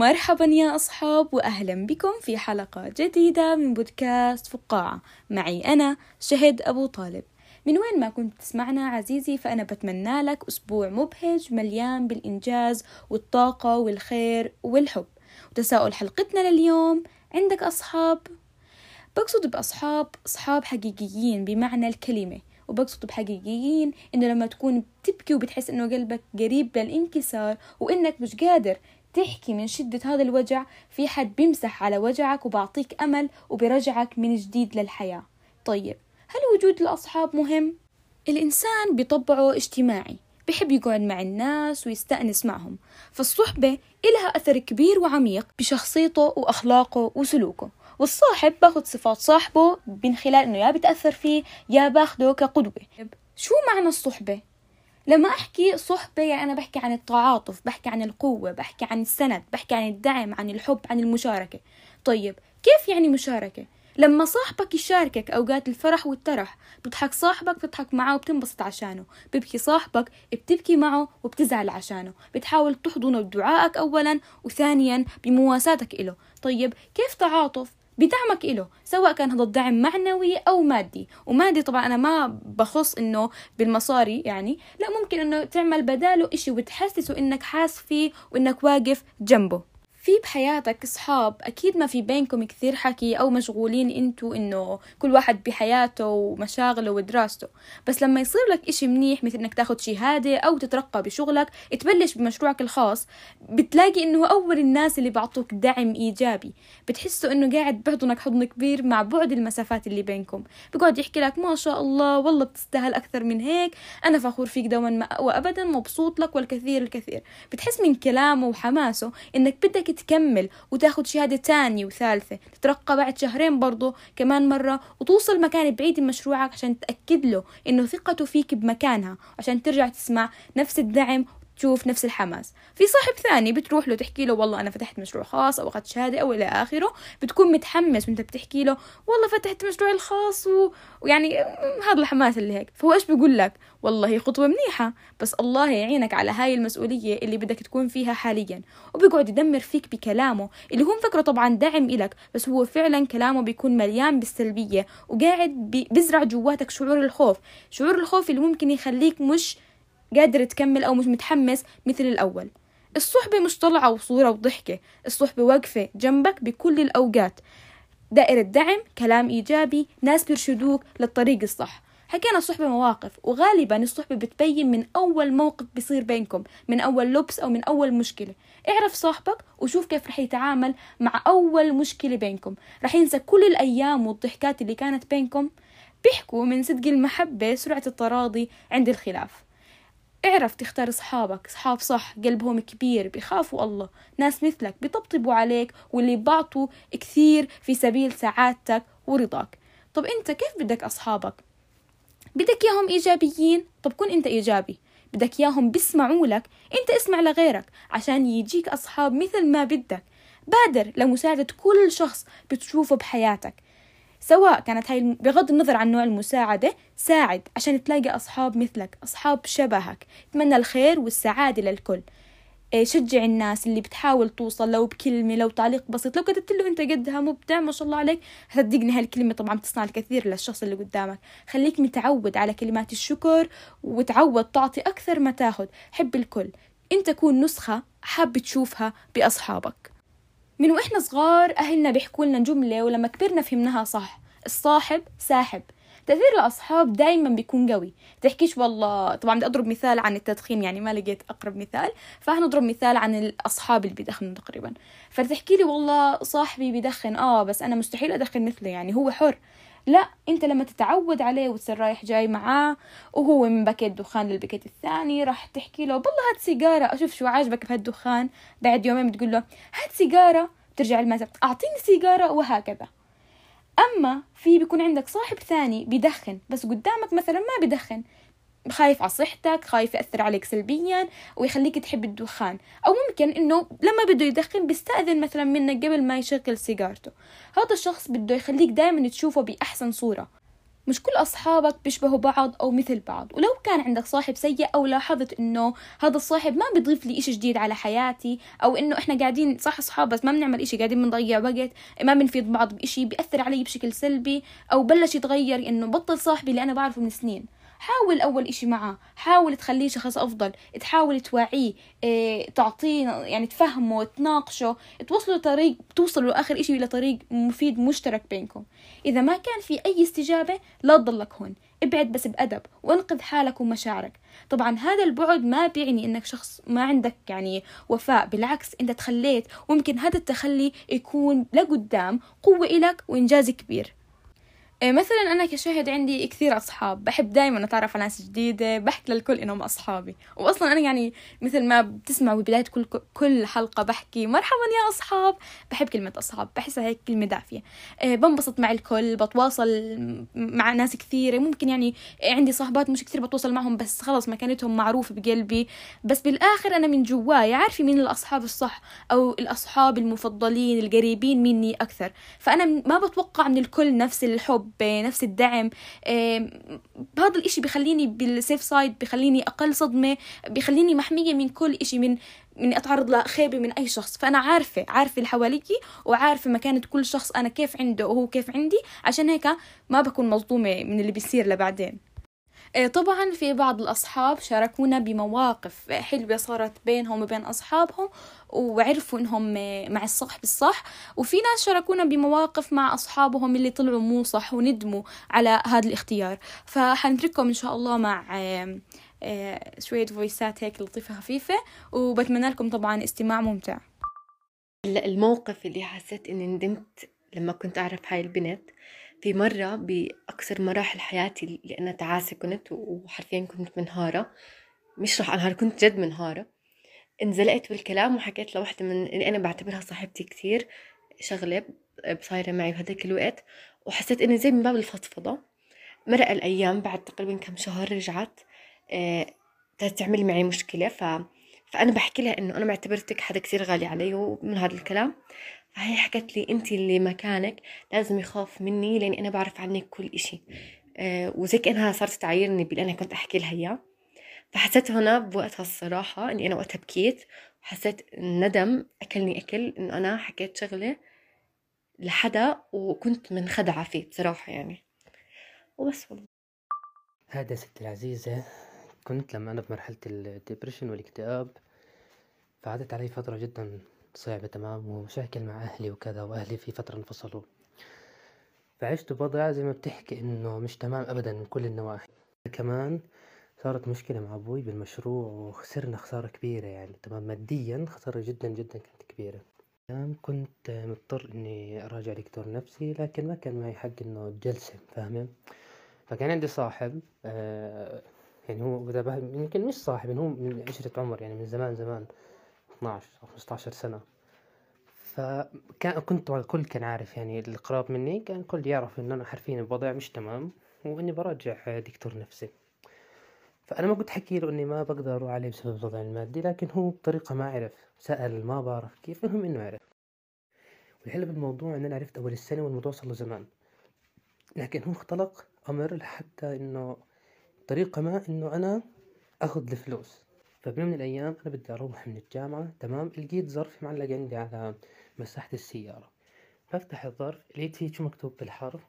مرحبا يا أصحاب وأهلا بكم في حلقة جديدة من بودكاست فقاعة. معي أنا شهد أبو طالب. من وين ما كنت تسمعنا عزيزي فأنا بتمنى لك أسبوع مبهج مليان بالإنجاز والطاقة والخير والحب. وتساؤل حلقتنا لليوم عندك أصحاب؟ بقصد بأصحاب أصحاب حقيقيين بمعنى الكلمة. وبقصد بحقيقيين إنه لما تكون بتبكي وبتحس إنه قلبك قريب للانكسار وإنك مش قادر تحكي من شدة هذا الوجع في حد بيمسح على وجعك وبعطيك أمل وبرجعك من جديد للحياة طيب هل وجود الأصحاب مهم؟ الإنسان بطبعه اجتماعي بحب يقعد مع الناس ويستأنس معهم فالصحبة إلها أثر كبير وعميق بشخصيته وأخلاقه وسلوكه والصاحب باخد صفات صاحبه من خلال إنه يا بتأثر فيه يا باخده كقدوة شو معنى الصحبة؟ لما أحكي صحبة يعني أنا بحكي عن التعاطف بحكي عن القوة بحكي عن السند بحكي عن الدعم عن الحب عن المشاركة. طيب كيف يعني مشاركة؟ لما صاحبك يشاركك أوقات الفرح والترح بتضحك صاحبك بتضحك معه وبتنبسط عشانه. ببكي صاحبك بتبكي معه وبتزعل عشانه. بتحاول تحضنه بدعائك أولا وثانيا بمواساتك إله. طيب كيف تعاطف؟ بدعمك إله سواء كان هذا الدعم معنوي أو مادي. ومادي طبعا أنا ما بخص إنه بالمصاري يعني لا ممكن إنه تعمل بداله إشي وتحسسه إنك حاس فيه وإنك واقف جنبه. في بحياتك اصحاب أكيد ما في بينكم كثير حكي أو مشغولين أنتو إنه كل واحد بحياته ومشاغله ودراسته. بس لما يصير لك إشي منيح مثل إنك تاخد شهادة أو تترقى بشغلك تبلش بمشروعك الخاص بتلاقي إنه أول الناس اللي بعطوك دعم إيجابي. بتحسوا إنه قاعد بحضنك حضن كبير مع بعد المسافات اللي بينكم. بقعد يحكي لك ما شاء الله والله بتستاهل أكثر من هيك أنا فخور فيك دوما وابدا مبسوط لك والكثير الكثير. بتحس من كلامه وحماسه إنك بدك تكمل وتاخد شهادة تانية وثالثة تترقى بعد شهرين برضو كمان مرة وتوصل مكان بعيد من مشروعك عشان تأكد له إنه ثقته فيك بمكانها عشان ترجع تسمع نفس الدعم تشوف نفس الحماس. في صاحب ثاني بتروح له تحكي له والله أنا فتحت مشروع خاص أو أخذت شهادة أو إلى آخره بتكون متحمس وأنت بتحكي له والله فتحت مشروعي الخاص و... ويعني هذا الحماس اللي هيك. فهو إيش بيقول لك؟ والله هي خطوة منيحة بس الله يعينك على هاي المسؤولية اللي بدك تكون فيها حاليا. وبيقعد يدمر فيك بكلامه اللي هو مفكره طبعا دعم إلك بس هو فعلا كلامه بيكون مليان بالسلبية وقاعد بيزرع جواتك شعور الخوف. شعور الخوف اللي ممكن يخليك مش قادر تكمل أو مش متحمس مثل الأول. الصحبة مش طلعة وصورة وضحكة الصحبة واقفة جنبك بكل الأوقات. دائرة دعم كلام إيجابي ناس بيرشدوك للطريق الصح. حكينا الصحبة مواقف وغالبا الصحبة بتبين من أول موقف بيصير بينكم من أول لبس أو من أول مشكلة. اعرف صاحبك وشوف كيف رح يتعامل مع أول مشكلة بينكم. رح ينسى كل الأيام والضحكات اللي كانت بينكم. بيحكوا من صدق المحبة سرعة التراضي عند الخلاف. اعرف تختار اصحابك اصحاب صح قلبهم كبير بيخافوا الله. ناس مثلك بيطبطبوا عليك واللي بعطوا كثير في سبيل سعادتك ورضاك. طب انت كيف بدك اصحابك؟ بدك اياهم ايجابيين؟ طب كن انت ايجابي. بدك اياهم بيسمعوا لك انت اسمع لغيرك عشان يجيك اصحاب مثل ما بدك. بادر لمساعدة كل شخص بتشوفه بحياتك. سواء كانت هاي بغض النظر عن نوع المساعدة ساعد عشان تلاقي أصحاب مثلك أصحاب شبهك. تمنى الخير والسعادة للكل. إيه، شجع الناس اللي بتحاول توصل لو بكلمة لو تعليق بسيط لو كتبت له أنت قدها مبدع ما شاء الله عليك صدقني هالكلمة. طبعا بتصنع الكثير للشخص اللي قدامك. خليك متعود على كلمات الشكر وتعود تعطي أكثر ما تاخذ. حب الكل. أنت كون نسخة حاب تشوفها بأصحابك. من وإحنا صغار أهلنا بيحكوا لنا جملة ولما كبرنا فهمناها صح. الصاحب ساحب. تأثير الأصحاب دايما بيكون قوي. تحكيش والله طبعا بدي أضرب مثال عن التدخين يعني ما لقيت أقرب مثال. فهنضرب مثال عن الأصحاب اللي بيدخنوا تقريبا. فتحكي لي والله صاحبي بيدخن. آه بس أنا مستحيل أدخن مثله يعني هو حر. لا انت لما تتعود عليه وتصير رايح جاي معاه وهو من باكيت دخان للباكيت الثاني راح تحكي له بالله هات سيجارة. أشوف شو عاجبك بهالدخان. بعد يومين بتقول له هات سيجارة. ترجع المسا أعطيني سيجارة. وهكذا. أما في بيكون عندك صاحب ثاني بيدخن بس قدامك مثلا ما بيدخن. خايف على صحتك خايف يأثر عليك سلبيا ويخليك تحب الدخان. أو ممكن إنه لما بده يدخن بيستأذن مثلا منك قبل ما يشغل سيجارته. هذا الشخص بده يخليك دائما تشوفه بأحسن صورة. مش كل أصحابك بيشبهوا بعض أو مثل بعض. ولو كان عندك صاحب سيء أو لاحظت إنه هذا الصاحب ما بيضيف لي إشي جديد على حياتي أو إنه إحنا قاعدين صح أصحاب بس ما بنعمل إشي قاعدين بنضيع وقت ما بنفيد بعض بإشي بيأثر علي بشكل سلبي أو بلش يتغير إنه بطل صاحبي اللي أنا بعرفه من سنين. حاول أول إشي معاه حاول تخليه شخص أفضل تحاول توعيه إيه، تعطيه يعني تفهمه تناقشه توصلوا طريق توصلوا آخر إشي إلى طريق مفيد مشترك بينكم. إذا ما كان في أي استجابة لا تضلك هون. ابعد بس بأدب وانقذ حالك ومشاعرك. طبعا هذا البعد ما بيعني إنك شخص ما عندك يعني وفاء بالعكس إنت تخليت وممكن هذا التخلي يكون لقدام قوة إلك وإنجاز كبير. مثلا أنا كشاهد عندي كثير أصحاب بحب دايما أتعرف على ناس جديدة بحكي للكل إنهم أصحابي. وأصلا أنا يعني مثل ما بتسمعوا بداية كل كل حلقة بحكي مرحبا يا أصحاب بحب كلمة أصحاب بحسها هيك كلمة دافية. إيه، بنبسط مع الكل بتواصل مع ناس كثيرة. ممكن يعني عندي صاحبات مش كثير بتواصل معهم بس خلص مكانتهم معروفة بقلبي. بس بالآخر أنا من جواي عارفة مين الأصحاب الصح أو الأصحاب المفضلين القريبين مني أكثر. فأنا ما بتوقع من الكل نفس الحب. نفس الدعم. هذا الإشي بخليني بالسيف سايد بخليني أقل صدمة بخليني محمية من كل إشي من من أتعرض لخيبة من أي شخص. فأنا عارفة عارفة اللي حواليكي وعارفة مكانة كل شخص أنا كيف عنده وهو كيف عندي. عشان هيك ما بكون مصدومة من اللي بيصير لبعدين. آه، طبعا في بعض الأصحاب شاركونا بمواقف حلوة صارت بينهم وبين أصحابهم وعرفوا إنهم مع الصح بالصح. وفي ناس شاركونا بمواقف مع أصحابهم اللي طلعوا مو صح وندموا على هذا الاختيار. فحنترككم إن شاء الله مع آه، شوية فويسات هيك لطيفة خفيفة. وبتمنى لكم طبعا استماع ممتع. الموقف اللي حسيت إني ندمت لما كنت أعرف هاي البنت في مرة بأكثر مراحل حياتي اللي أنا تعاسة كنت وحرفيا كنت منهارة مش رح أنهار كنت جد منهارة. انزلقت بالكلام وحكيت لوحدة من اللي أنا بعتبرها صاحبتي كتير شغلة بصايرة معي بهداك الوقت وحسيت إني زي من باب الفضفضة. مرق الأيام بعد تقريبا كم شهر رجعت أه تعمل معي مشكلة ف... فأنا بحكي لها إنه أنا معتبرتك حدا كتير غالي علي ومن هذا الكلام. فهي حكت لي انت اللي مكانك لازم يخاف مني لأني أنا بعرف عنك كل إشي. أه وزي كانها صارت تعايرني باللي أنا كنت أحكي لها إياه. فحسيت هنا بوقتها الصراحة إني أنا وقتها بكيت وحسيت الندم أكلني أكل إنه أنا حكيت شغلة لحدا وكنت منخدعة فيه بصراحة يعني. وبس والله. هذا ستي العزيزة كنت لما أنا بمرحلة الدبريشن والاكتئاب فعدت علي فترة جدا صعبة تمام ومشاكل مع أهلي وكذا وأهلي في فترة انفصلوا. فعشت بوضع زي ما بتحكي إنه مش تمام أبدا من كل النواحي. كمان صارت مشكلة مع أبوي بالمشروع وخسرنا خسارة كبيرة يعني تمام ماديا خسارة جدا جدا كانت كبيرة. كنت مضطر إني أراجع دكتور نفسي لكن ما كان معي حق إنه جلسة فاهمة؟ فكان عندي صاحب آه يعني هو يمكن مش صاحب هو من عشرة عمر يعني من زمان زمان. 12 أو 15 سنة. فكان كنت الكل كان عارف يعني القراب مني كان الكل يعرف إن أنا حرفيا الوضع مش تمام وإني براجع دكتور نفسي. فأنا ما كنت حكي له إني ما بقدر أروح عليه بسبب الوضع المادي لكن هو بطريقة ما عرف. سأل ما بعرف كيف المهم إنه عرف. والحلو بالموضوع إن أنا عرفت أول السنة والموضوع صار له زمان. لكن هو اختلق أمر لحتى إنه طريقة ما إنه أنا أخذ الفلوس. فبيوم من الأيام أنا بدي أروح من الجامعة تمام؟ لقيت ظرف معلق عندي على مساحة السيارة. بفتح الظرف لقيت فيه شو مكتوب بالحرف؟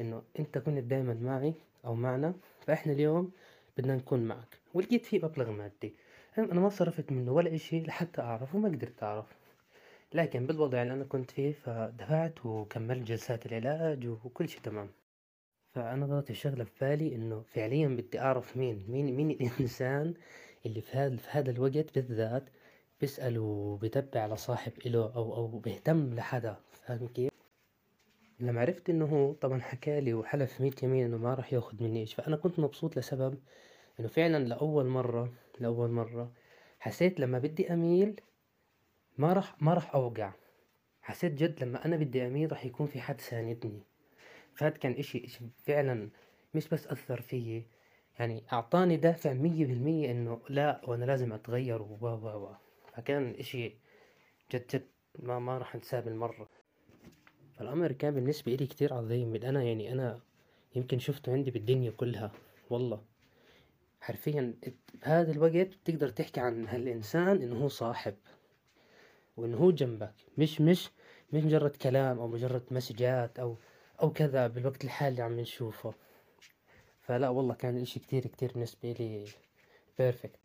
إنه أنت كنت دايما معي أو معنا فإحنا اليوم بدنا نكون معك. ولقيت فيه مبلغ مادي. أنا ما صرفت منه ولا إشي لحتى أعرف وما قدرت أعرف. لكن بالوضع اللي أنا كنت فيه فدفعت وكملت جلسات العلاج وكل شي تمام. فأنا ضغط الشغلة في بالي إنه فعليا بدي أعرف مين مين مين الإنسان اللي في هذا في هذا الوقت بالذات بيسأل وبيتبع على صاحب إله أو أو بيهتم لحدا. فاهم كيف؟ لما عرفت إنه هو طبعا حكالي وحلف ميت يمين إنه ما راح ياخد مني إيش فأنا كنت مبسوط لسبب إنه فعلا لأول مرة لأول مرة حسيت لما بدي أميل ما راح ما راح أوقع. حسيت جد لما أنا بدي أميل راح يكون في حد ساندني. فهاد كان إشي إشي فعلا مش بس أثر فيي يعني أعطاني دافع مية بالمية إنه لا وأنا لازم أتغير و و و فكان إشي جد جد ما ما راح أنساه بالمرة. فالأمر كان بالنسبة إلي كتير عظيم. أنا يعني أنا يمكن شفته عندي بالدنيا كلها. والله. حرفيا بهذا الوقت بتقدر تحكي عن هالإنسان إنه هو صاحب وإنه هو جنبك. مش مش مش مجرد كلام أو مجرد مسجات أو أو كذا بالوقت الحالي عم نشوفه. فلا والله كان الإشي كتير كتير بالنسبة لي بيرفكت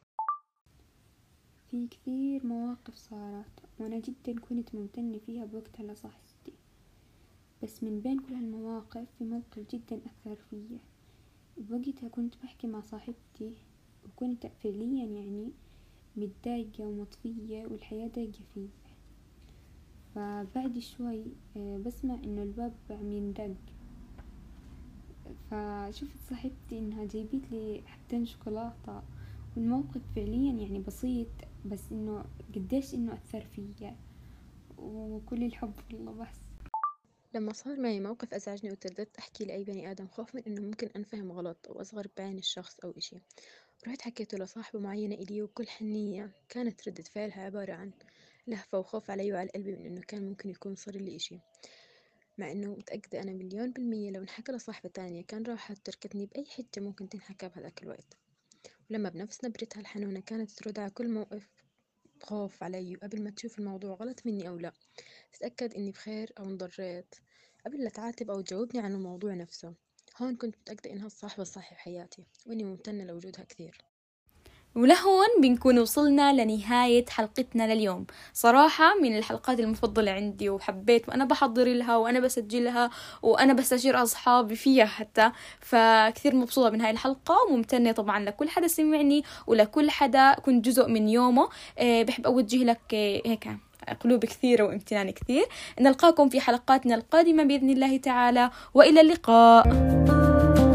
في كثير مواقف صارت وأنا جدا كنت ممتنة فيها بوقتها لصاحبتي بس من بين كل هالمواقف في موقف جدا أثر فيا. بوقتها كنت بحكي مع صاحبتي وكنت فعليا يعني متضايقة ومطفية والحياة ضايقة فيا. فبعد شوي آه، بسمع إنه الباب عم يندق فشفت صاحبتي إنها جايبت لي حبتين شوكولاتة والموقف فعليا يعني بسيط بس إنه قديش إنه أثر فيا وكل الحب لله بس. لما صار معي موقف أزعجني وترددت أحكي لأي بني آدم خوف من إنه ممكن أنفهم غلط أو أصغر بعين الشخص أو إشي. رحت حكيته لصاحبة معينة إلي وبكل حنية كانت ردة فعلها عبارة عن لهفة وخوف علي وعلى قلبي من إنه كان ممكن يكون صار لي إشي. مع إنه متأكدة أنا مليون بالمية لو انحكى لصاحبة تانية كان راحت تركتني بأي حتة ممكن تنحكى بهذاك الوقت. ولما بنفس نبرتها الحنونة كانت ترد على كل موقف خوف علي وقبل ما تشوف الموضوع غلط مني أو لا. تتأكد إني بخير أو انضريت قبل لا تعاتب أو تجاوبني عن الموضوع نفسه. هون كنت متأكدة إنها الصاحبة الصح بحياتي وإني ممتنة لوجودها كثير. ولهون بنكون وصلنا لنهاية حلقتنا لليوم. صراحة من الحلقات المفضلة عندي وحبيت وأنا بحضر لها وأنا بسجلها وأنا بستشير أصحابي فيها حتى. فكثير مبسوطة من هاي الحلقة وممتنة طبعا لكل حدا سمعني ولكل حدا كنت جزء من يومه. آه، بحب أوجه لك آه، هيك قلوب كثيرة وامتنان كثير. نلقاكم في حلقاتنا القادمة بإذن الله تعالى وإلى اللقاء.